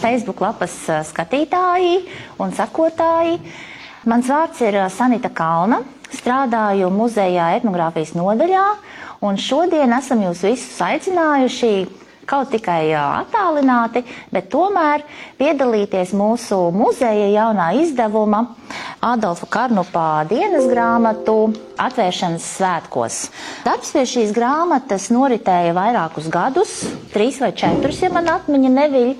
Facebook lapas skatītāji un sekotāji. Mans vārds ir Sanita Kalna. Strādāju muzejā etnogrāfijas nodaļā, un šodien esam jūs visus aicinājuši kaut tikai attālināti, bet tomēr piedalīties mūsu muzeja jaunā izdevuma Adolfa Karnupā dienas grāmatu atvēršanas svētkos. Darbs pie šīs grāmatas noritēja vairākus gadus, trīs vai četrus, ja man atmiņa neviļ.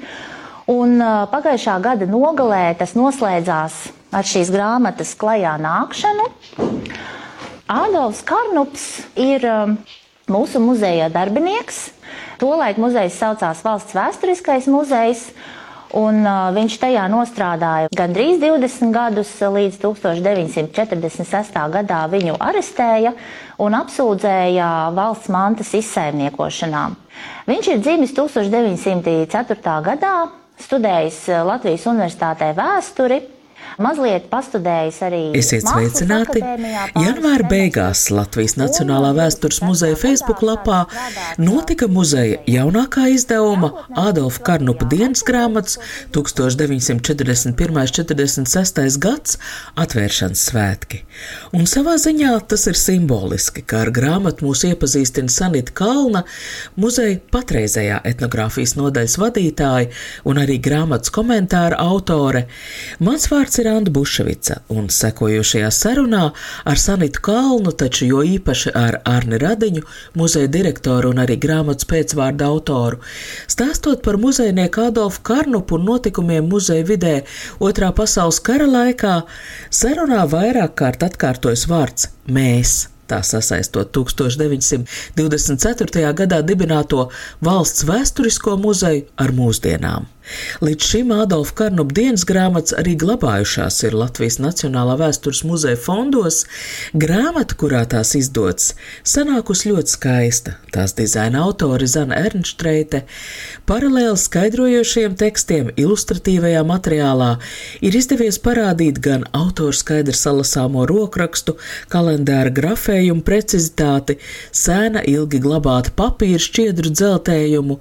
Un pagājušā gada nogalē tas noslēdzās ar šīs grāmatas klajā nākšanu. Adolfs Karnups ir mūsu muzeja darbinieks. Tolaik muzejs saucās Valsts vēsturiskais muzejs. Un, uh, viņš tajā nostrādāja gandrīz 20 gadus, līdz 1946. gadā viņu arestēja un apsūdzēja valsts mantas izsaimniekošanā. Viņš ir dzimis 1904. gadā, studējis Latvijas Universitātē vēsturi mazliet pastudējis arī. Esiet sveicināti! Janvāra beigās Latvijas Nacionālā vēstures muzeja Facebook lapā notika muzeja jaunākā izdevuma Ādolfa Karnupa dienas grāmatas 1941.46. gads atvēršanas svētki. Un savā ziņā tas ir simboliski, ka ar grāmatu mūs iepazīstina Sanita Kalna, muzeja patreizējā etnogrāfijas nodaļas vadītāja un arī grāmatas komentāra autore. Mans vārds ir Anda Buševica, un sekojošajā sarunā ar Sanitu Kalnu, taču jo īpaši ar Arni Radiņu, muzeja direktoru un arī grāmatas pēcvārdu autoru, stāstot par muzejnieku Adolfu Karnupu un notikumiem muzeja vidē Otrā pasaules kara laikā, sarunā vairāk kārt atkārtojas vārds mēs tā sasaistot 1924. gadā dibināto valsts vēsturisko muzeju ar mūsdienām. Līdz šim Ādolfa Karnupa dienas grāmatas arī glabājušās ir Latvijas Nacionālā vēstures muzeja fondos. Grāmata, kurā tās izdots, sanākusi ļoti skaista. Tās dizaina autori Zana Ernštreite, paralēli skaidrojošiem tekstiem, ilustratīvajā materiālā ir izdevies parādīt gan autoru skaidri salasāmo rokrakstu, kalendāra grafējumu precizitāti, sēna ilgi glabāta papīra šķiedru dzeltējumu.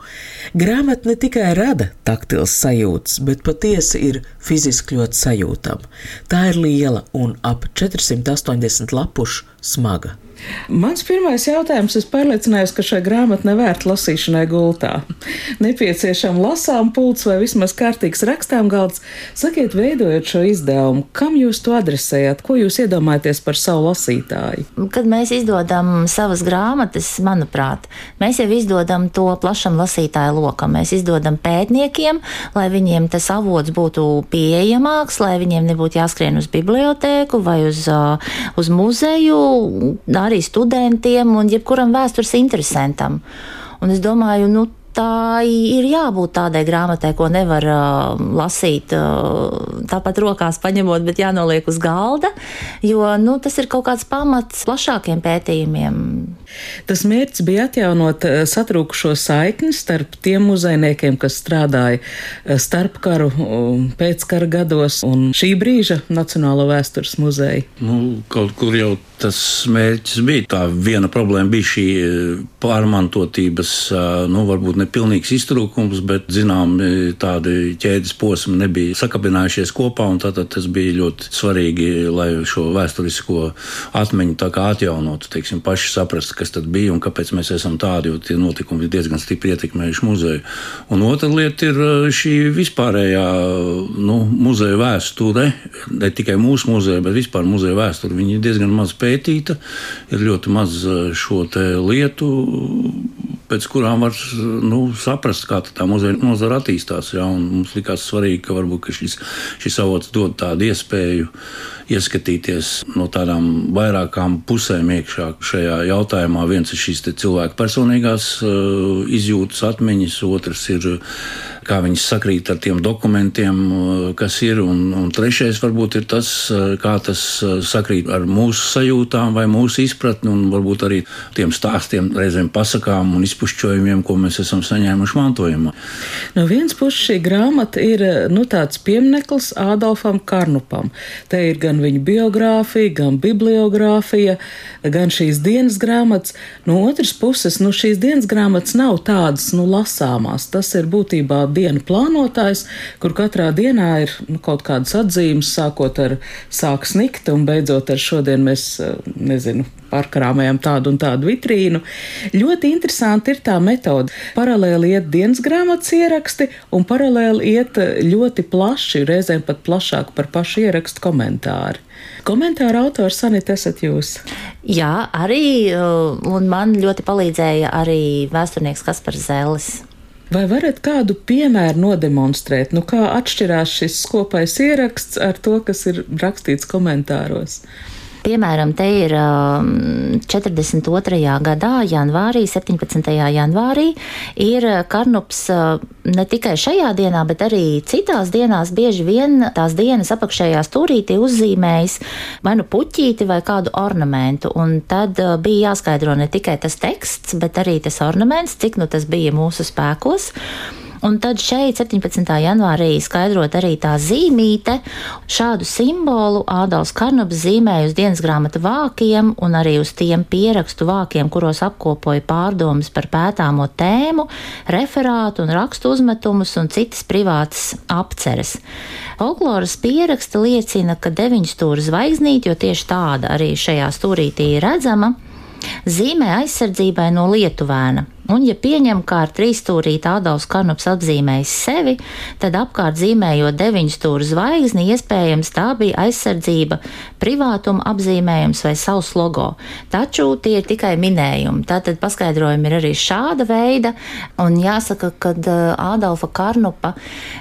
Grāmata ne tikai rada takt taktils sajūts, bet patiesi ir fiziski ļoti sajūtama. Tā ir liela un ap 480 lapušu smaga. Mans pirmais jautājums, es pārliecinājos, ka šai grāmatai nevērt lasīšanai gultā. Nepieciešama lasām pults vai vismaz kārtīgs rakstām galds. Sakiet, veidojot šo izdevumu, kam jūs to adresējat, ko jūs iedomājaties par savu lasītāju? Kad mēs izdodam savas grāmatas, manuprāt, mēs jau izdodam to plašam lasītāju lokam. Mēs izdodam pētniekiem, lai viņiem tas avots būtu pieejamāks, lai viņiem nebūtu jāskrien uz bibliotēku vai uz, uz muzeju arī studentiem un jebkuram vēstures interesantam. Un es domāju, nu, tā ir jābūt tādai grāmatai, ko nevar uh, lasīt uh, tāpat rokās paņemot, bet jānoliek uz galda, jo nu, tas ir kaut kāds pamats plašākiem pētījumiem. Tas mērķis bija atjaunot satrūkušo saikni starp tiem muzejniekiem, kas strādāja starpkaru, pēckara gados un šī brīža Nacionālo vēstures muzeja. Nu, kaut kur jau tas mērķis bija. Tā viena problēma bija šī pārmantotības, nu, varbūt nepilnīgs iztrūkums, bet, zinām, tādi ķēdes posmi nebija sakabinājušies kopā, un tātad tas bija ļoti svarīgi, lai šo vēsturisko atmiņu tā kā atjaunotu, teiksim, paši saprast, kas tad bija un kāpēc mēs esam tādi, jo tie notikumi ir diezgan stipri ietekmējuši muzeju. Un otra lieta ir šī vispārējā nu, muzeja vēsture, ne tikai mūsu muzeja, bet vispār muzeja vēsture. Viņi ir diezgan maz pētīta, ir ļoti maz šo lietu pēc kurām var nu, saprast, kā tā muzeja nozara attīstās. Ja? Mums likās svarīgi, ka varbūt ka šis, šis avots dod tādu iespēju ieskatīties no tādām vairākām pusēm iekšā šajā jautājumā. Viens ir šīs cilvēku personīgās uh, izjūtas, atmiņas, otrs ir kā viņas sakrīt ar tiem dokumentiem, kas ir. Un, un trešais varbūt ir tas, kā tas sakrīt ar mūsu sajūtām vai mūsu izpratni, un varbūt arī tiem stāstiem, reizēm pasakām un izpušķojumiem, ko mēs esam saņēmuši mantojumā. No vienas puses šī grāmata ir nu, tāds piemineklis Ādolfam Karnupam. Te ir gan viņa biogrāfija, gan bibliogrāfija, gan šīs dienas grāmatas. No otras puses, nu, šīs dienas grāmatas nav tādas nu, lasāmās. Tas ir būtībā dienu plānotājs, kur katrā dienā ir nu, kaut kādas atzīmes, sākot ar sāk snikt un beidzot ar šodien mēs, eh, nezinu, pārkrāmējam tādu un tādu vitrīnu. Ļoti interesanti ir tā metode. Paralēli iet dienas grāmatas ieraksti un paralēli iet ļoti plaši, reizēm pat plašāk par pašu ierakstu komentāri. Komentāra autors Sanita esat jūs. Jā, arī, uh, un man ļoti palīdzēja arī vēsturnieks Kaspars Zēlis. Vai varat kādu piemēru nodemonstrēt, nu kā atšķirās šis kopais ieraksts ar to, kas ir rakstīts komentāros? Piemēram, te ir 42. Um, gadā, janvārī, 17. janvārī, ir karnups uh, ne tikai šajā dienā, bet arī citās dienās bieži vien tās dienas apakšējā stūrītī uzzīmējis vai nu puķīti vai kādu ornamentu. Un tad uh, bija jāskaidro ne tikai tas teksts, bet arī tas ornaments, cik nu tas bija mūsu spēkos. Un tad šeit, 17. janvārī, skaidrot arī tā zīmīte, šādu simbolu Ādams Karnabs zīmēja uz dienas grāmatu vākiem un arī uz tiem pierakstu vākiem, kuros apkopoja pārdomas par pētāmo tēmu, referātu un rakstu uzmetumus un citas privātas apceres. Folkloras pieraksta liecina, ka deviņstūra zvaigznīte, jo tieši tāda arī šajā stūrītī ir redzama, zīmē aizsardzībai no lietuvēna. Un, ja pieņem, ka ar trīsstūrīti Ādams Karnups apzīmējis sevi, tad apkārt zīmējot deviņu stūru zvaigzni, iespējams tā bija aizsardzība, privātuma apzīmējums vai savs logo. Taču tie ir tikai minējumi. Tātad paskaidrojumi ir arī šāda veida, un jāsaka, ka Ādolfa Karnupa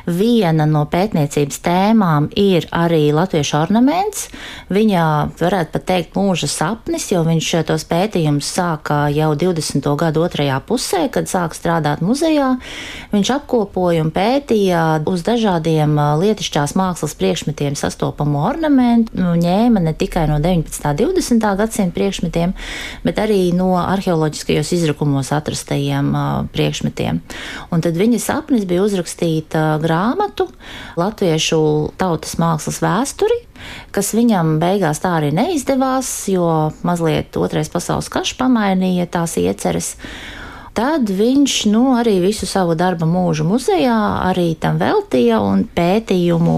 viena no pētniecības tēmām ir arī latviešu ornaments. Viņa varētu pat teikt mūža sapnis, jo viņš tos pētījumus sāka jau 20. gadu otrajā pusē kad sāk strādāt muzejā, viņš apkopoja un pētīja uz dažādiem lietišķās mākslas priekšmetiem sastopamo ornamentu, nu, ņēma ne tikai no 19. un 20. gadsimta priekšmetiem, bet arī no arheoloģiskajos izrakumos atrastajiem priekšmetiem. Un tad viņa sapnis bija uzrakstīt grāmatu Latviešu tautas mākslas vēsturi, kas viņam beigās tā arī neizdevās, jo mazliet otrais pasaules karš pamainīja tās ieceres. Tad viņš nu, arī visu savu darba mūžu muzejā arī tam veltīja un pētījumu.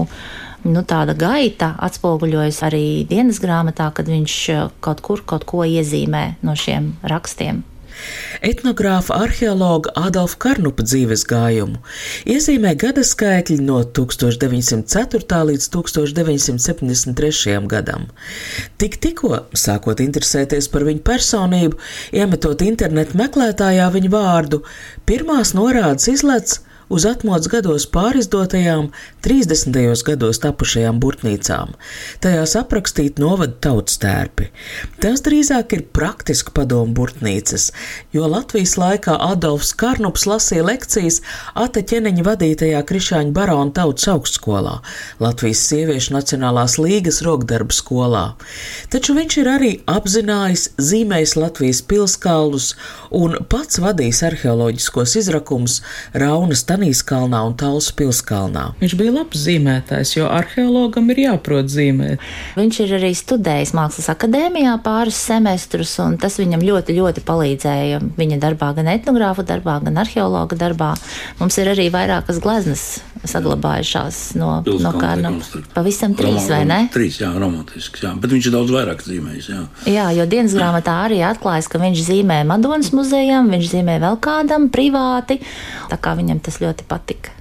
Nu, tāda gaita atspoguļojas arī dienas grāmatā, kad viņš kaut kur kaut ko iezīmē no šiem rakstiem etnogrāfa arheologa Adolfa Karnupa dzīves gājumu iezīmē gada skaitļi no 1904. līdz 1973. gadam. Tik tikko, sākot interesēties par viņu personību, iemetot internetu meklētājā viņu vārdu, pirmās norādes izlec uz atmodas gados pārizdotajām 30. gados tapušajām burtnīcām. Tajās aprakstīt novada tautas tērpi. Tās drīzāk ir praktiski padomu burtnīcas, jo Latvijas laikā Adolfs Karnups lasīja lekcijas Ateķeneņa vadītajā Krišāņa barona tautas augstskolā, Latvijas sieviešu Nacionālās līgas rokdarba skolā. Taču viņš ir arī apzinājis, zīmējis Latvijas pilskalnus un pats vadījis arheoloģiskos izrakumus Raunas tanī Anīskalnā un Talsu pilskalnā. Viņš bija labs zīmētājs, jo arheologam ir jāprot zīmēt. Viņš ir arī studējis Mākslas akadēmijā pāris semestrus, un tas viņam ļoti, ļoti palīdzēja viņa darbā, gan etnogrāfa darbā, gan arheologa darbā. Mums ir arī vairākas gleznas saglabājušās no, Pilskalna no Kārna. Pavisam trīs, vai ne? Trīs, jā, romantisks, jā, bet viņš ir daudz vairāk zīmējis, jā. Jā, jo dienas grāmatā arī atklājas, ka viņš zīmē Madonas muzejam, viņš zīmē vēl kādam privāti, tā kā viņam tas ļoti ļoti patika.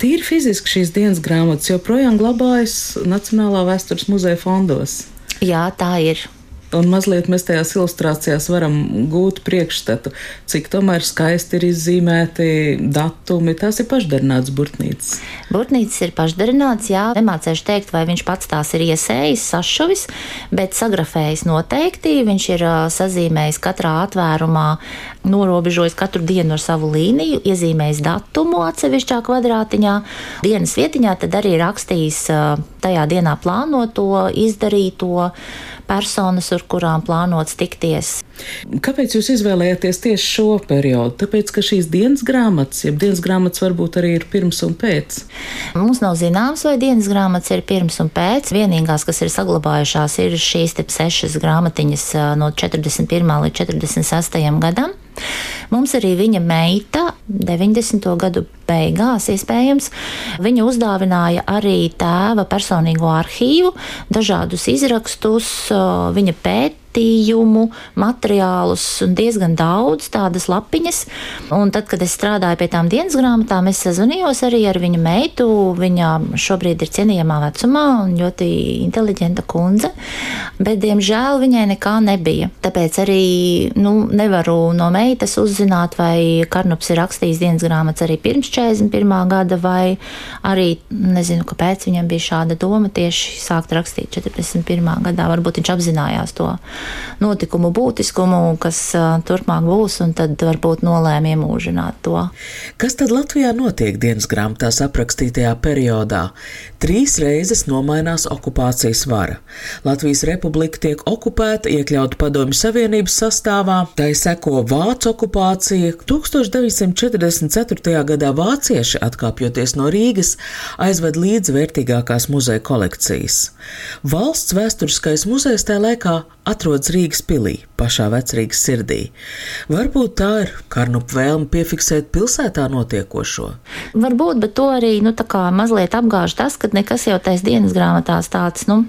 Tīri fiziski šīs dienas grāmatas joprojām glabājas Nacionālā vēstures muzeja fondos. Jā, tā ir. Un mazliet mēs tajās ilustrācijās varam gūt priekšstatu, cik tomēr skaisti ir izzīmēti datumi. Tās ir pašdarināts burtnīcas. Burtnīcas ir pašdarināts, jā, nemācēšu teikt, vai viņš pats tās ir iesējis, sašuvis, bet sagrafējis noteikti. Viņš ir sazīmējis katrā atvērumā norobežojis katru dienu ar savu līniju, iezīmējis datumu atsevišķā kvadrātiņā, dienas vietiņā, tad arī rakstījis tajā dienā plānoto, izdarīto personas, ar kurām plānots tikties. Kāpēc jūs izvēlējāties tieši šo periodu? Tāpēc, ka šīs dienas grāmatas, jeb dienas grāmatas varbūt arī ir pirms un pēc. Mums nav zināms, vai dienas grāmatas ir pirms un pēc. Vienīgās, kas ir saglabājušās, ir šīs sešas grāmatiņas no 41. līdz 46. gadam. Mums arī viņa meita 90. gadu beigās, iespējams, viņa uzdāvināja arī tēva personīgo arhīvu, dažādus izrakstus, viņa pēt pētījumu, materiālus diezgan daudz tādas lapiņas. Un tad, kad es strādāju pie tām dienas grāmatām, es sazvanījos arī ar viņu meitu. Viņa šobrīd ir cienījamā vecumā un ļoti inteliģenta kundze, bet, diemžēl, viņai nekā nebija. Tāpēc arī nu, nevaru no meitas uzzināt, vai Karnups ir rakstījis dienas grāmatas arī pirms 41. gada, vai arī nezinu, kāpēc viņam bija šāda doma tieši sākt rakstīt 41. gadā. Varbūt viņš apzinājās to notikumu būtiskumu, kas turpmāk būs, un tad varbūt nolēma iemūžināt to. Kas tad Latvijā notiek dienas grāmatās aprakstītajā periodā? Trīs reizes nomainās okupācijas vara. Latvijas republika tiek okupēta, iekļauta Padomju Savienības sastāvā, tai seko Vācu okupācija. 1944. gadā vācieši, atkāpjoties no Rīgas, aizved līdzi vērtīgākās muzeja kolekcijas. Valsts vēsturiskais muzejs tajā laikā atrodas Rīgas pilī, pašā vecrīgas sirdī. Varbūt tā ir Karnupa vēlme piefiksēt pilsētā notiekošo. Varbūt, bet to arī nu, mazliet apgāž tas, ka nekas jau tais dienas grāmatās tāds. Nu,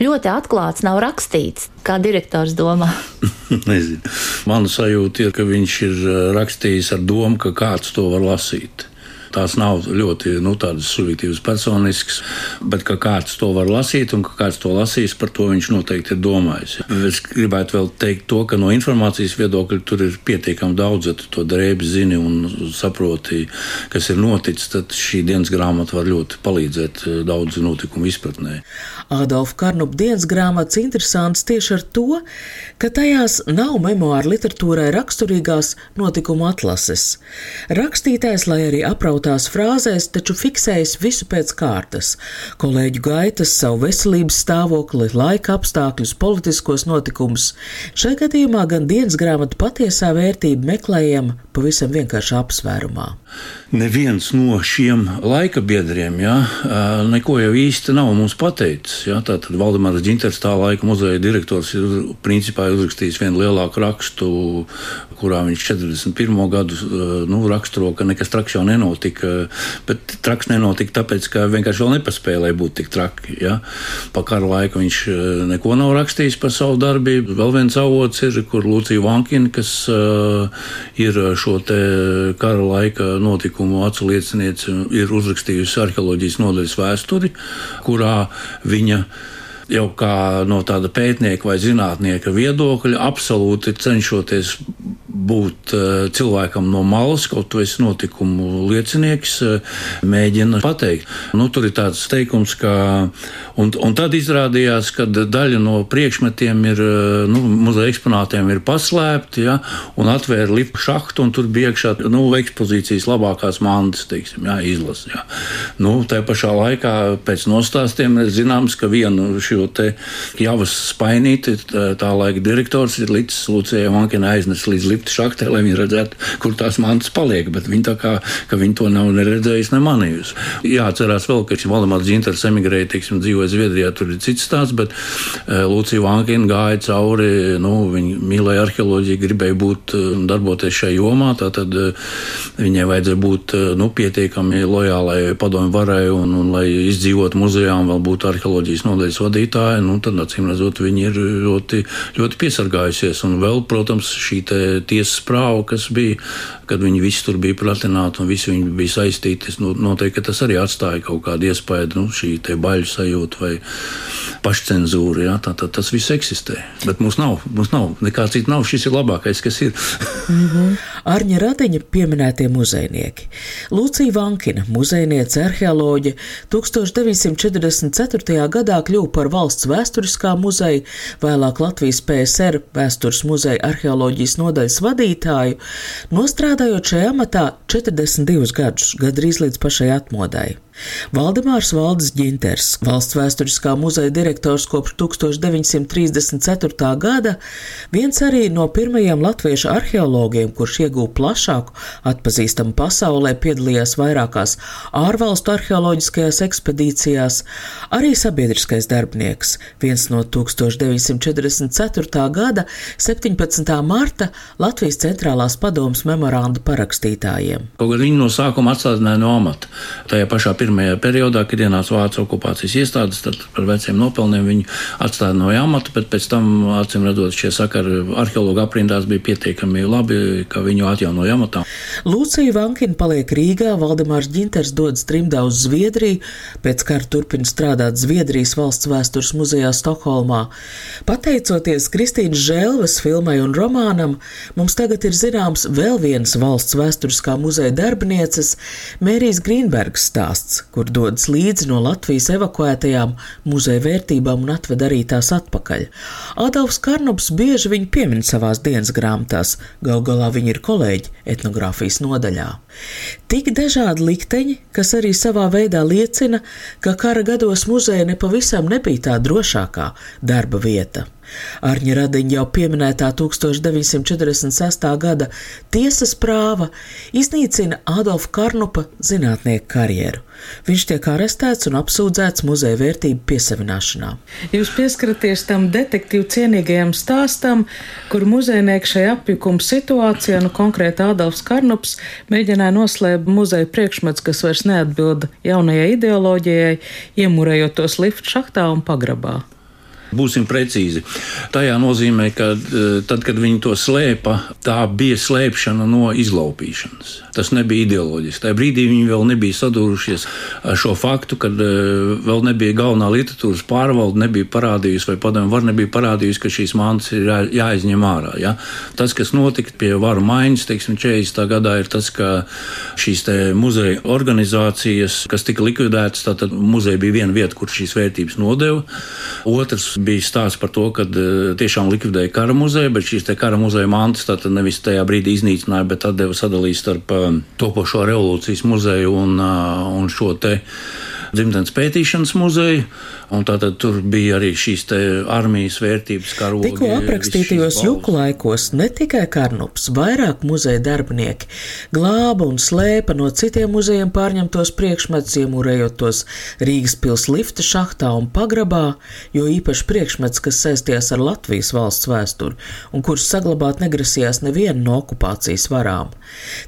Ļoti atklāts, nav rakstīts, kā direktors domā. Nezinu. Mana sajūta ir, ka viņš ir eh, rakstījis ar domu, ka kāds to var lasīt. Tās nav ļoti nu, subjektīvas, personiskas, bet ka kāds to var lasīt un ka kāds to lasīs, par to viņš noteikti ir domājis. Es gribētu vēl teikt to, ka no informācijas viedokļa tur ir pietiekami daudz, ja tu to drēbi zini un saproti, kas ir noticis, tad šī dienas grāmata var ļoti palīdzēt eh, daudzu notikumu izpratnē. Ādolfa Karnupa dienas grāmatas interesants tieši ar to, ka tajās nav memoāru literatūrai raksturīgās notikumu atlases. Rakstītājs, lai arī apraut iekļautās frāzēs, taču fiksējas visu pēc kārtas - kolēģu gaitas, savu veselības stāvokli, laika apstākļus, politiskos notikumus. Šai gadījumā gan dienas grāmata patiesā vērtība meklējama pavisam vienkārši apsvērumā. Neviens no šiem laika biedriem ja, neko jau īsti nav mums pateicis. Ja. Tātad Valdemārs Džinters, tā laika muzeja direktors, ir principā uzrakstījis vienu lielāku rakstu, kurā viņš 41. gadu nu, raksturo, ka nekas traks jau nenotika. Bet traks nenotika tāpēc, ka vienkārši vēl nepaspēja būt tik traki. Ja. Pa kara laiku viņš neko nav rakstījis par savu darbību. Vēl viens avots ir, kur Lūcija Vankina, kas uh, ir šo kara laika notikumu atslieciniece ir uzrakstījusi arheoloģijas nodaļas vēsturi, kurā viņa jau kā no tāda pētnieka vai zinātnieka viedokļa absolūti cenšoties būt eh, cilvēkam no malas, kaut tu esi notikumu liecinieks, eh, mēģina pateikt. Nu, tur ir tāds teikums, ka, un, un tad izrādījās, ka daļa no priekšmetiem ir, eh, nu, muzeja eksponātiem ir paslēpti, ja, un atvēra lipu šahtu, un tur bija iekšā, nu, ekspozīcijas labākās mantas, teiksim, jā, izlas, jā. Nu, tā pašā laikā pēc nostāstiem zināms, ka vienu šo te javas spainīti, tā, tā laika direktors ir līdz Lucijai Vankina aiznes līdz lipu šaktē, lai viņi redzētu, kur tās mantas paliek. Bet viņi tā kā viņi to nav neredzējuši, ne manījusi. Jāatcerās vēl, ka šis Valdemārs Dzintars emigrēja, teiksim, dzīvoja Zviedrijā, tur ir cits stāsts, bet uh, Lūcija Vankina gāja cauri, nu, viņa mīlēja arheoloģiju, gribēja būt un uh, darboties šajā jomā, tātad uh, viņai vajadzēja būt nu, pietiekami lojālai padomju varai un, un lai izdzīvotu muzejā un vēl būtu arheoloģijas nodaļas vadītāja, nu, tad acīm redzot, viņi ir ļoti, ļoti piesargājusies. Un vēl, protams, šī tie tiesas prāva, kas bija, kad viņi visi tur bija pratināti un visi viņi bija saistīti. Nu, noteikti tas arī atstāja kaut kādu iespēju, nu, šī baļu sajūta vai pašcensūra. Ja? Tā, tā, tas viss eksistē. Bet mums nav, mums nav nekā cita nav. Šis ir labākais, kas ir. mm -hmm. Arņa Radiņa pieminētie muzejnieki. Lūcija Vankina, muzejniece arheoloģe, 1944. gadā kļuva par valsts vēsturiskā muzeja, vēlāk Latvijas PSR vēstures muzeja arheoloģijas nodaļas vadītāju, nostrādājot šajā amatā 42 gadus, gadrīz līdz pašai atmodai. Valdemārs Valdis Ģinters, valsts vēsturiskā muzeja direktors kopš 1934. gada, viens arī no pirmajiem latviešu arheologiem, kurš ieguva plašāku atpazīstamu pasaulē, piedalījās vairākās ārvalstu arheoloģiskajās ekspedīcijās, arī sabiedriskais darbinieks, viens no 1944. gada 17. marta Latvijas centrālās padomas memoranda parakstītājiem. Kaut gan viņi no sākuma atstādināja no amata. Tajā pašā pirmajā periodā, kad ienāca Vācijas okupācijas iestādes, tad par veciem nopelniem viņu atstāja no amata, bet pēc tam, acīm redzot, šie sakari arheologu aprindās bija pietiekami labi, ka viņu atjaunoja amatā. Lūcija Vankina paliek Rīgā, Valdemārs Ģinters dodas trimdā uz Zviedriju, pēc kara turpina strādāt Zviedrijas valsts vēstures muzejā Stokholmā. Pateicoties Kristīnas Žēlves filmai un romānam, mums tagad ir zināms vēl viens valsts vēsturiskā muzeja darbinieces Mērijas Grīnbergs stāsts stāsts, kur dodas līdzi no Latvijas evakuētajām muzeja vērtībām un atved arī tās atpakaļ. Adolfs Karnubs bieži viņu piemin savās dienas grāmatās, gal galā viņi ir kolēģi etnogrāfijas nodaļā. Tik dažādi likteņi, kas arī savā veidā liecina, ka kara gados muzeja nepavisam nebija tā drošākā darba vieta. Arņa Radiņa jau pieminētā 1946. gada tiesas prāva iznīcina Adolfa Karnupa zinātnieku karjeru. Viņš tiek arestēts un apsūdzēts muzeja vērtību piesavināšanā. Jūs pieskaraties tam detektīvu cienīgajam stāstam, kur muzejnieks šajā apjukuma situācijā, nu konkrēti Adolfs Karnups, mēģināja noslēpt muzeja priekšmets, kas vairs neatbilda jaunajai ideoloģijai, iemurējot tos liftu šahtā un pagrabā. Būsim precīzi. Tajā nozīmē, ka e, tad, kad viņi to slēpa, tā bija slēpšana no izlaupīšanas. Tas nebija ideoloģiski. Tajā brīdī viņi vēl nebija sadūrušies ar šo faktu, kad e, vēl nebija galvenā literatūras pārvalde, nebija parādījusi, vai padomju var nebija parādījusi, ka šīs mantas ir jā, jāizņem ārā. Ja? Tas, kas notika pie varu maiņas, teiksim, 40. gadā, ir tas, ka šīs muzeja organizācijas, kas tika likvidētas, tātad muzeja bija viena vieta, kur šīs vērtības nodeva. Otrs bija stāsts par to, ka e, tiešām likvidēja kara muzeju, bet šīs kara muzeja mantas tātad nevis tajā brīdī iznīcināja, bet atdeva sadalīt starp e, topošo revolūcijas muzeju un, e, un šo te dzimtenes pētīšanas muzeju. Tātad tur bija arī šīs armijas vērtības karogi. Tikko aprakstītajos juku laikos ne tikai Karnups, vairāk muzeja darbinieki glāba un slēpa no citiem muzejiem pārņemtos priekšmetus, iemūrējot tos Rīgas pils lifta šahtā un pagrabā, jo īpaši priekšmets, kas saistījās ar Latvijas valsts vēsturi un kurus saglabāt negrasījās neviena no okupācijas varām.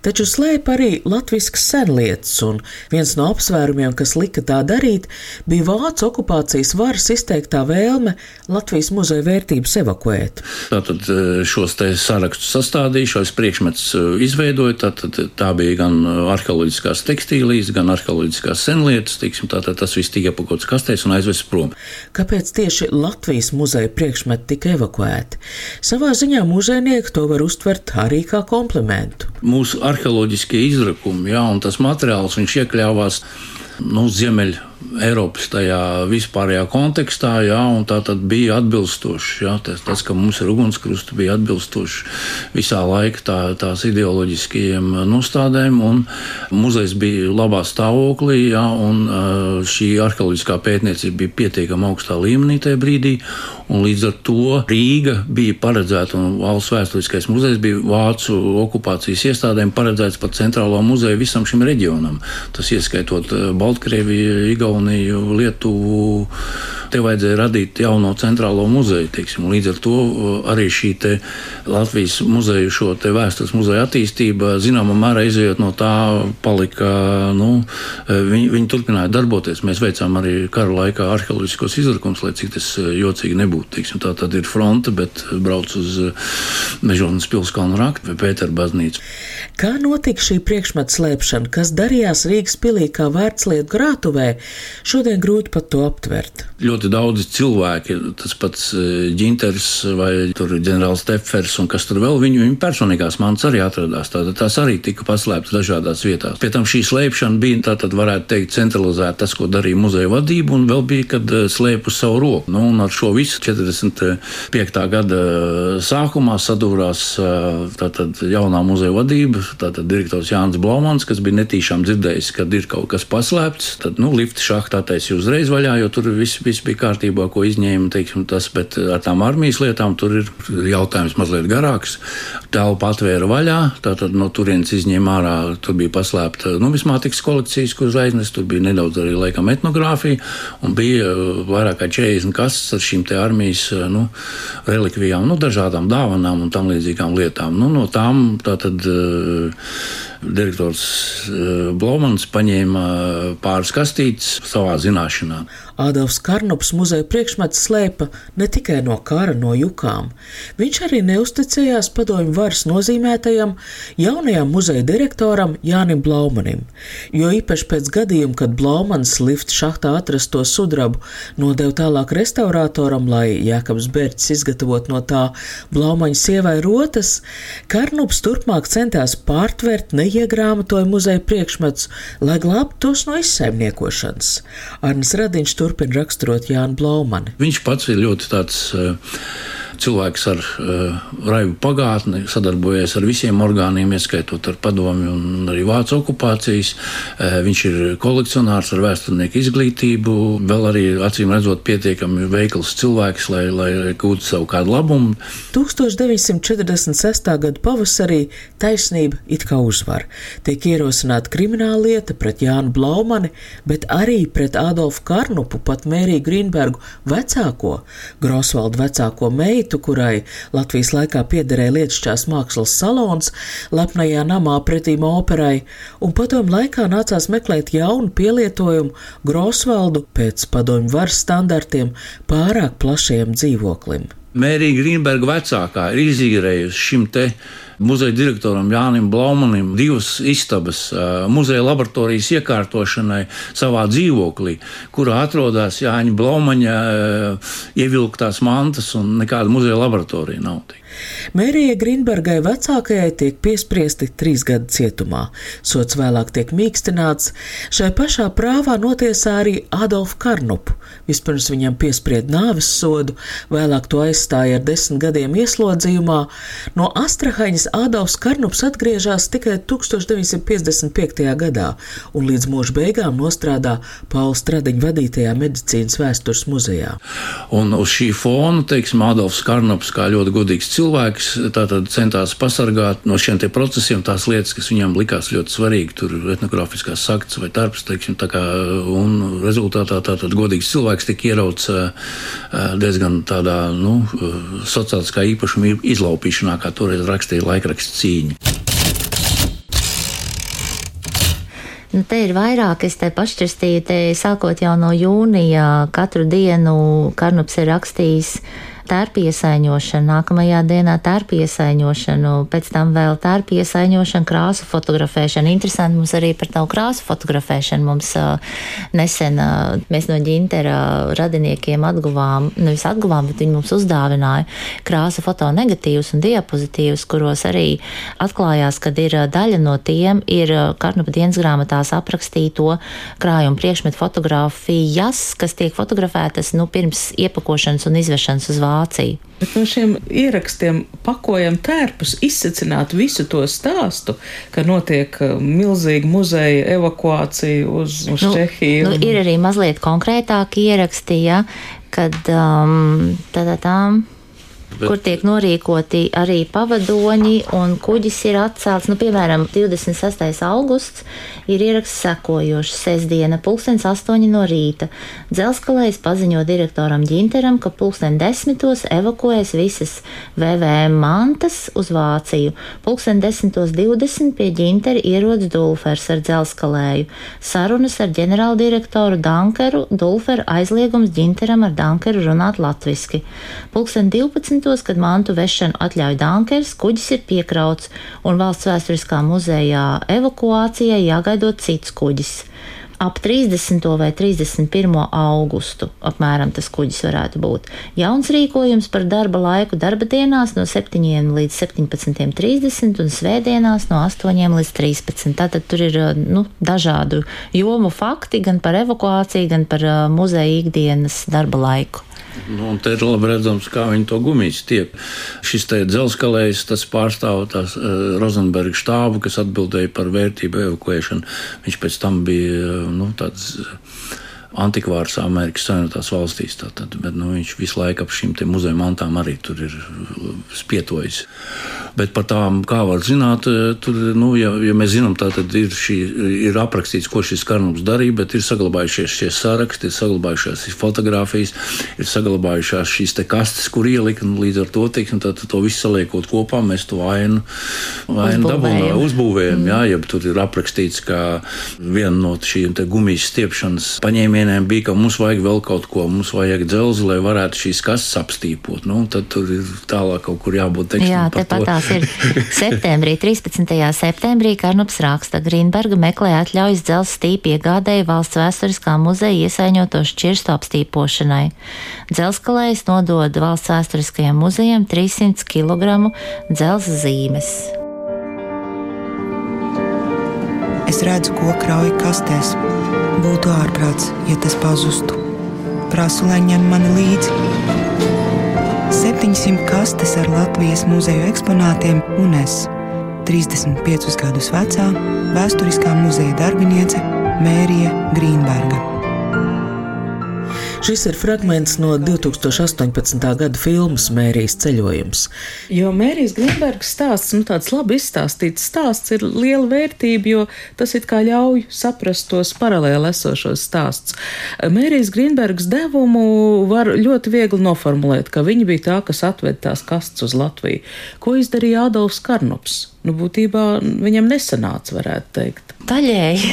Taču slēpa arī latviskas senlietas, un viens no apsvērumiem, kas lika tā darīt, bija vācu okupācijas varas izteiktā vēlme Latvijas muzeja vērtības evakuēt. Tātad e, šos te sarakstus sastādīju, šos priekšmetus e, izveidoju. Tātad tā bija gan arheoloģiskās tekstīlijas, gan arheoloģiskās senlietas. Tiksim, tātad tas viss tika iepakots kastēs un aizvests prom. Kāpēc tieši Latvijas muzeja priekšmeti tika evakuēti? Savā ziņā muzejnieki to var uztvert arī kā komplimentu. Mūsu arheoloģiskie izrakumi, jā, un tas materiāls, viņš iekļāvās nu, Ziemeļ Eiropas tajā vispārējā kontekstā, jā, un tā tad bija atbilstoši. Jā, tas, tas, ka mums ir ugunskrusti, bija atbilstoši visā laikā tā, tās ideoloģiskajiem nostādēm, un muzejs bija labā stāvoklī, jā, un šī arheoloģiskā pētniecība bija pietiekami augstā līmenī tajā brīdī, un līdz ar to Rīga bija paredzēta, un valsts vēsturiskais muzejs bija Vācu okupācijas iestādēm paredzēts par centrālo muzeju visam šim reģionam. Tas ieskaitot Baltkrieviju, Igauniju. Igauniju, Lietuvu. Te vajadzēja radīt jauno centrālo muzeju. Teiksim. Līdz ar to arī šī Latvijas muzeja, šo vēstures muzeja attīstība, zināmā mērā izējot no tā, palika. Nu, uh, viņi, viņi turpināja darboties. Mēs veicām arī kara laikā arheoloģiskos izrakumus, lai cik tas uh, jocīgi nebūtu. Teiksim. Tā tad ir fronte, bet brauc uz Mežonas pilskalnu raktu vai Pētera baznīcu. Kā notika šī priekšmeta slēpšana, kas darījās Rīgas pilī kā vērtslietu grātuvē? Šodien grūti pat to aptvert. Ļoti daudzi cilvēki, tas pats Ģinters vai ģenerālis Tefers un kas tur vēl, viņu, viņu personīgās mantas arī atradās. Tātad tās arī tika paslēptas dažādās vietās. Pie tam šī slēpšana bija, tātad varētu teikt, centralizēta tas, ko darīja muzeja vadība, un vēl bija, kad slēpu savu roku. Nu, un ar šo visu 45. gada sākumā sadūrās tātad jaunā muzeja vadība, tātad direktors Jānis Blaumans, kas bija netīšām dzirdējis, kad ir kaut kas paslēpts. Tad, nu, lifta šahtā taisīja uzreiz vaļā, jo tur viss, viss bija kārtībā, ko izņēma, teiksim, tas, bet ar tām armijas lietām tur ir jautājums mazliet garāks. Telpa atvēra vaļā, tātad no turienes izņēma ārā, tur bija paslēpta numismātikas kolekcijas, kuras aiznes, tur bija nedaudz arī laikam etnogrāfija, un bija uh, vairāk kā 40 kastes ar šīm te armijas, uh, nu, relikvijām, nu, dažādām dāvanām un tam līdzīgām lietām. Nu, no tām tātad uh, direktors Blomans paņēma pāris kastītes savā zināšanā. Ādams Karnops muzeja priekšmets slēpa ne tikai no kara, no jukām. Viņš arī neusticējās padomju varas nozīmētajam jaunajam muzeja direktoram Jānim Blaumanim, jo īpaši pēc gadījuma, kad Blaumans lifta šahtā atrasto sudrabu nodeva tālāk restauratoram, lai Jākabs Bērķis izgatavot no tā Blaumaņa sievai rotas, Karnops turpmāk centās pārtvert neiegrāmatoju muzeja priekšmetus, lai glābtu tos no izsaimniekošanas. Arnis Radiņš turpina raksturot Jānu Blaumani. Viņš pats ir ļoti tāds. Uh, cilvēks ar uh, raibu pagātni, sadarbojies ar visiem orgāniem, ieskaitot ar padomi un arī vācu okupācijas. Uh, viņš ir kolekcionārs ar vēsturnieku izglītību, vēl arī acīm redzot pietiekami veikls cilvēks, lai, lai gūtu savu kādu labumu. 1946. gada pavasarī taisnība it kā uzvar. Tiek ierosināta krimināla lieta pret Jānu Blaumani, bet arī pret Adolfu Karnupu, pat Mēriju Grīnbergu vecāko, Grosvaldu vecāko meitu, vietu, kurai Latvijas laikā piederēja Lietuvas mākslas salons, lepnajā namā pretīm operai, un padomu laikā nācās meklēt jaunu pielietojumu Grosvaldu pēc padomu varas standartiem pārāk plašajam dzīvoklim. Mērija Grīnberga vecākā ir izīrējusi šim te muzeja direktoram Jānim Blaumanim divas istabas muzeja laboratorijas iekārtošanai savā dzīvoklī, kurā atrodas Jāņa Blaumaņa ievilktās mantas un nekāda muzeja laboratorija nav. Tik. Mērija Grīnbergai vecākajai tiek piespriesti trīs gadu cietumā. Sots vēlāk tiek mīkstināts. Šai pašā prāvā notiesā arī Adolfu Karnupu. Vispirms viņam piesprieda nāves sodu, vēlāk to aizstāja ar desmit gadiem ieslodzījumā. No Astrahaņas Adolfs Karnups atgriežas tikai 1955. gadā un līdz mūža beigām nostrādā Paula Stradiņa vadītajā medicīnas vēstures muzejā. Un uz šī fona, teiksim, Adolfs Karnups kā ļoti godīgs cilvēks cilvēks centās pasargāt no šiem procesiem tās lietas, kas viņam likās ļoti svarīgi. Tur etnogrāfiskās saktas vai darbs, teiksim, kā, un rezultātā tātad godīgs cilvēks tika ierauts diezgan tādā, nu, sociāliskā īpašuma izlaupīšanā, kā toreiz rakstīja laikraksts cīņa. Nu, te ir vairāk, es te pašķirstīju, te sākot jau no jūnija, katru dienu Karnups ir rakstījis tērpa iesaiņošanu, nākamajā dienā tērpa iesaiņošanu, pēc tam vēl tērpa iesaiņošanu, krāsu fotografēšanu. Interesanti mums arī par tavu krāsu fotografēšanu. Mums uh, nesen uh, mēs no ģintera radiniekiem atguvām, nevis atguvām, bet viņi mums uzdāvināja krāsu fotonegatīvus un diapozitīvus, kuros arī atklājās, ka ir daļa no tiem ir Karnupa dienas grāmatās aprakstīto krājumu priekšmetu fotografijas, kas tiek fotografētas nu, pirms iepakošanas un izvešanas uz vācu. Vāciju. Bet no šiem ierakstiem pakojam tērpus, izsacināt visu to stāstu, ka notiek uh, milzīga muzeja evakuācija uz, uz nu, Čehiju. Nu, ir arī mazliet konkrētāki ieraksti, ja, kad um, tādā tām. Bet... kur tiek norīkoti arī pavadoņi, un kuģis ir atcelts. Nu, piemēram, 26. augusts ir ieraksts sekojošs sestdiena, pulkstens 8 no rīta. Dzelskalējs paziņo direktoram Ginteram, ka pulksten 10. evakuēs visas VVM mantas uz Vāciju. Pulksten 10.20 pie Gintera ierodas Dulfers ar Dzelskalēju. Sarunas ar ģenerāldirektoru Dankeru, Dulferu aizliegums Ginteram ar Dankeru runāt latviski. Pulksten 12 desmitos, kad mantu vešanu atļauj Dankers, kuģis ir piekrauts un valsts vēsturiskā muzejā evakuācijai jāgaidot cits kuģis. ap 30. vai 31. augustu. Apmēram tas kuģis varētu būt. Jauns rīkojums par darba laiku darba dienās no 7 līdz 17.30 un svētdienās no 8 līdz 13. Tātad tur ir nu, dažādu jomu fakti gan par evakuāciju, gan par muzeja ikdienas darba laiku. Nu, te ir labi redzams, kā viņi to gumiju stiep. Šis te dzelzkalējs, tas pārstāv tās uh, Rozenberga štābu, kas atbildēja par vērtību evakuēšanu. Viņš pēc tam bija nu, tāds. Uh, antikvārs Amerikas Savienotās valstīs. Tātad, bet, nu, viņš visu laiku ap šīm muzeja mantām arī tur ir uh, spietojis. Bet par tām, kā var zināt, uh, tur, nu, ja, ja mēs zinām, tā tad ir, šī, ir aprakstīts, ko šis karnums darīja, bet ir saglabājušies šie saraksti, ir saglabājušās fotogrāfijas, ir saglabājušās šīs kastes, kur ielika. Nu, līdz ar to, teiksim, tā, to visu saliekot kopā, mēs to ainu, ainu dabūjām, uzbūvējam. Mm. Jā, ja tur ir aprakstīts, ka viena no šīm gumijas stiepšanas paņēmieniem paņēmieniem bija, ka mums vajag vēl kaut ko, mums vajag dzelzi, lai varētu šīs kastes apstīpot. Nu, tad tur ir tālāk kaut kur jābūt tekstam. Jā, tepat tās ir septembrī, 13. septembrī Karnups raksta Grīnberga meklē atļaujas dzelzs stīpi iegādēja valsts vēsturiskā muzeja iesaiņoto šķirstu apstīpošanai. Dzelskalējs nodod valsts vēsturiskajam muzejam 300 kg dzelzs zīmes. Es redzu, ko krauj kastēs. Būtu ārprāts, ja tas pazustu. Prasu, lai ņem mani līdzi. 700 kastes ar Latvijas muzeju eksponātiem un es, 35 gadus vecā, vēsturiskā muzeja darbiniece Mērija Grīnberga. Šis ir fragments no 2018. gada filmas Mērijas ceļojums. Jo Mērijas Grīnbergas stāsts, nu tāds labi izstāstīts stāsts, ir liela vērtība, jo tas it kā ļauj saprast tos paralēli esošos stāsts. Mērijas Grīnbergas devumu var ļoti viegli noformulēt, ka viņa bija tā, kas atved tās kastes uz Latviju. Ko izdarīja Adolfs Karnops? Nu, būtībā viņam nesanāca, varētu teikt. Daļēji.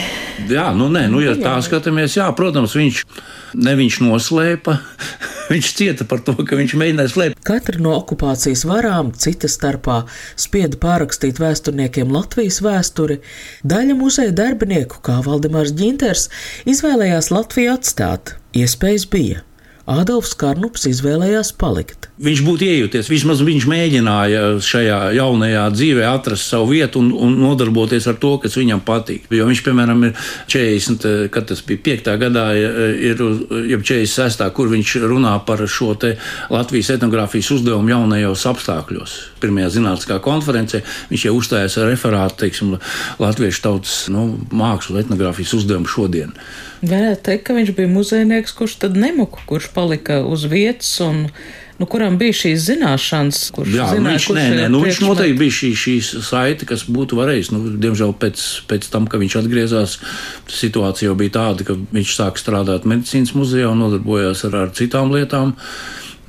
Jā, nu, nē, nu, ja tā skatāmies, jā, protams, viņš, ne viņš noslēpa. Viņš cieta par to, ka viņš mēģināja slēpt. Katra no okupācijas varām, cita starpā, spieda pārrakstīt vēsturniekiem Latvijas vēsturi. Daļa muzeja darbinieku, kā Valdemārs Ģinters, izvēlējās Latviju atstāt. Iespējas bija. Ādolfs Karnups izvēlējās palikt. Viņš būtu iejūties, vismaz viņš mēģināja šajā jaunajā dzīvē atrast savu vietu un, un nodarboties ar to, kas viņam patīk. Jo viņš, piemēram, ir 40, kad tas bija 5. gadā, ir jau 46. kur viņš runā par šo Latvijas etnogrāfijas uzdevumu jaunajos apstākļos. Pirmajā zinātniskā konferencē viņš jau uzstājās ar referātu, teiksim, Latviešu tautas nu, mākslu etnogrāfijas uzdevumu šodien. Varētu teikt, ka viņš bija muzejnieks, kurš tad nemuka, kurš palika uz vietas un nu, kuram bija šīs zināšanas, kurš Jā, zināja, viņš, nē, nē, nu, viņš noteikti bija šī, šīs saite, kas būtu varējis. Nu, diemžēl pēc, pēc tam, kad viņš atgriezās, situācija jau bija tāda, ka viņš sāka strādāt medicīnas muzejā un nodarbojās ar, ar citām lietām.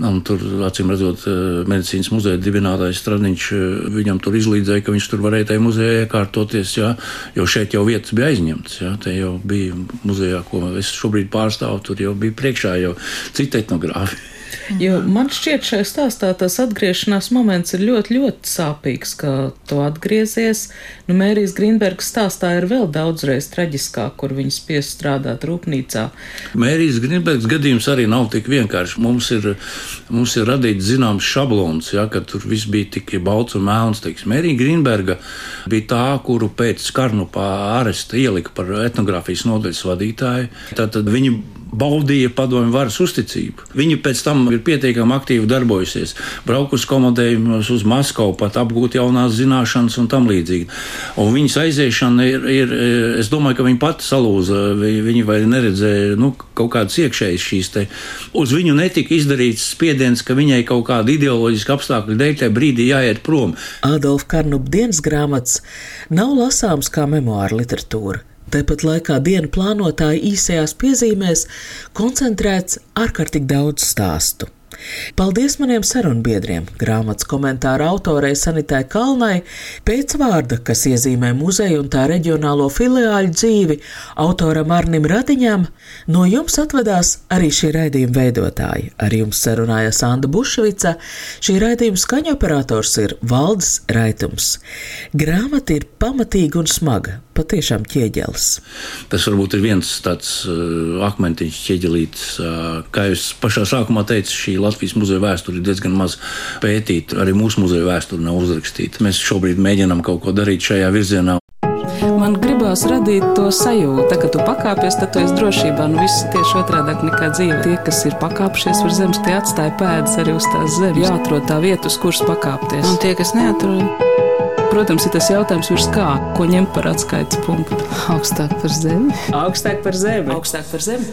Un tur, acīm redzot, eh, medicīnas muzeja dibinātājs Stradiņš eh, viņam tur izlīdzēja, ka viņš tur varēja tajā muzejā iekārtoties, jā, jo šeit jau vietas bija aizņemtas. Jā, te jau bija muzejā, ko es šobrīd pārstāvu, tur jau bija priekšā jau cita etnogrāfija. Jo man šķiet, šajā stāstā tas atgriešanās moments ir ļoti, ļoti sāpīgs, ka tu atgriezies. Nu, Mērijas Grīnbergas stāstā ir vēl daudzreiz traģiskāk, kur viņa spiež strādāt rūpnīcā. Mērijas Grīnbergas gadījums arī nav tik vienkārši. Mums ir, mums ir radīts zināms šablons, ja, ka tur viss bija tik balts un melns. Mērija Grīnberga bija tā, kuru pēc Karnupā aresta ielika par etnogrāfijas nodaļas vadītāju. Tātad viņa baudīja padomju varas uzticību. Viņi pēc tam ir pietiekami aktīvi darbojusies, braukusi komandējumus uz Maskavu, pat apgūt jaunās zināšanas un tam līdzīgi. Un viņas aiziešana ir, ir, es domāju, ka viņa pati salūza, viņi vai neredzēja nu, kaut kādas iekšējas šīs te. Uz viņu netika izdarīts spiediens, ka viņai kaut kāda ideoloģiska apstākļa dēļ tajā brīdī jāiet prom. Adolf Karnup dienas grāmatas nav lasāms kā memoāra literatūra. Tāpat laikā dienu plānotāja īsajās piezīmēs koncentrēts ārkārtīgi daudz stāstu. Paldies maniem sarunbiedriem, grāmatas komentāra autorei Sanitai Kalnai, pēc vārda, kas iezīmē muzeju un tā reģionālo filiāļu dzīvi, autoram Arnim Radiņam, no jums atvedās arī šī raidījuma veidotāji. Ar jums sarunājās Anda Bušvica, šī raidījuma skaņoperators ir Valdis Raitums. Grāmata ir pamatīga un smaga, patiešām ķieģelis. Tas varbūt ir viens tāds uh, akmentiņš ķieģelītis, uh, kā jūs pašā sākumā teicat, šī Latvijas muzeja vēsture ir diezgan maz pētīta. Arī mūsu muzeja vēsture nav uzrakstīta. Mēs šobrīd mēģinām kaut ko darīt šajā virzienā. Man gribās radīt to sajūtu, ka tu pakāpies, tad tu esi drošībā. Nu, viss tieši otrādi nekā dzīve. Tie, kas ir pakāpšies uz zemes, tie atstāja pēdas arī uz tās zemes. Jāatrod tā vieta, uz kuras pakāpties. Un tie, kas neatrod, Protams, ir tas jautājums, virs kā, ko ņemt par atskaites punktu. augstāk par zemi. Augstāk par zemi. Augstāk par zemi.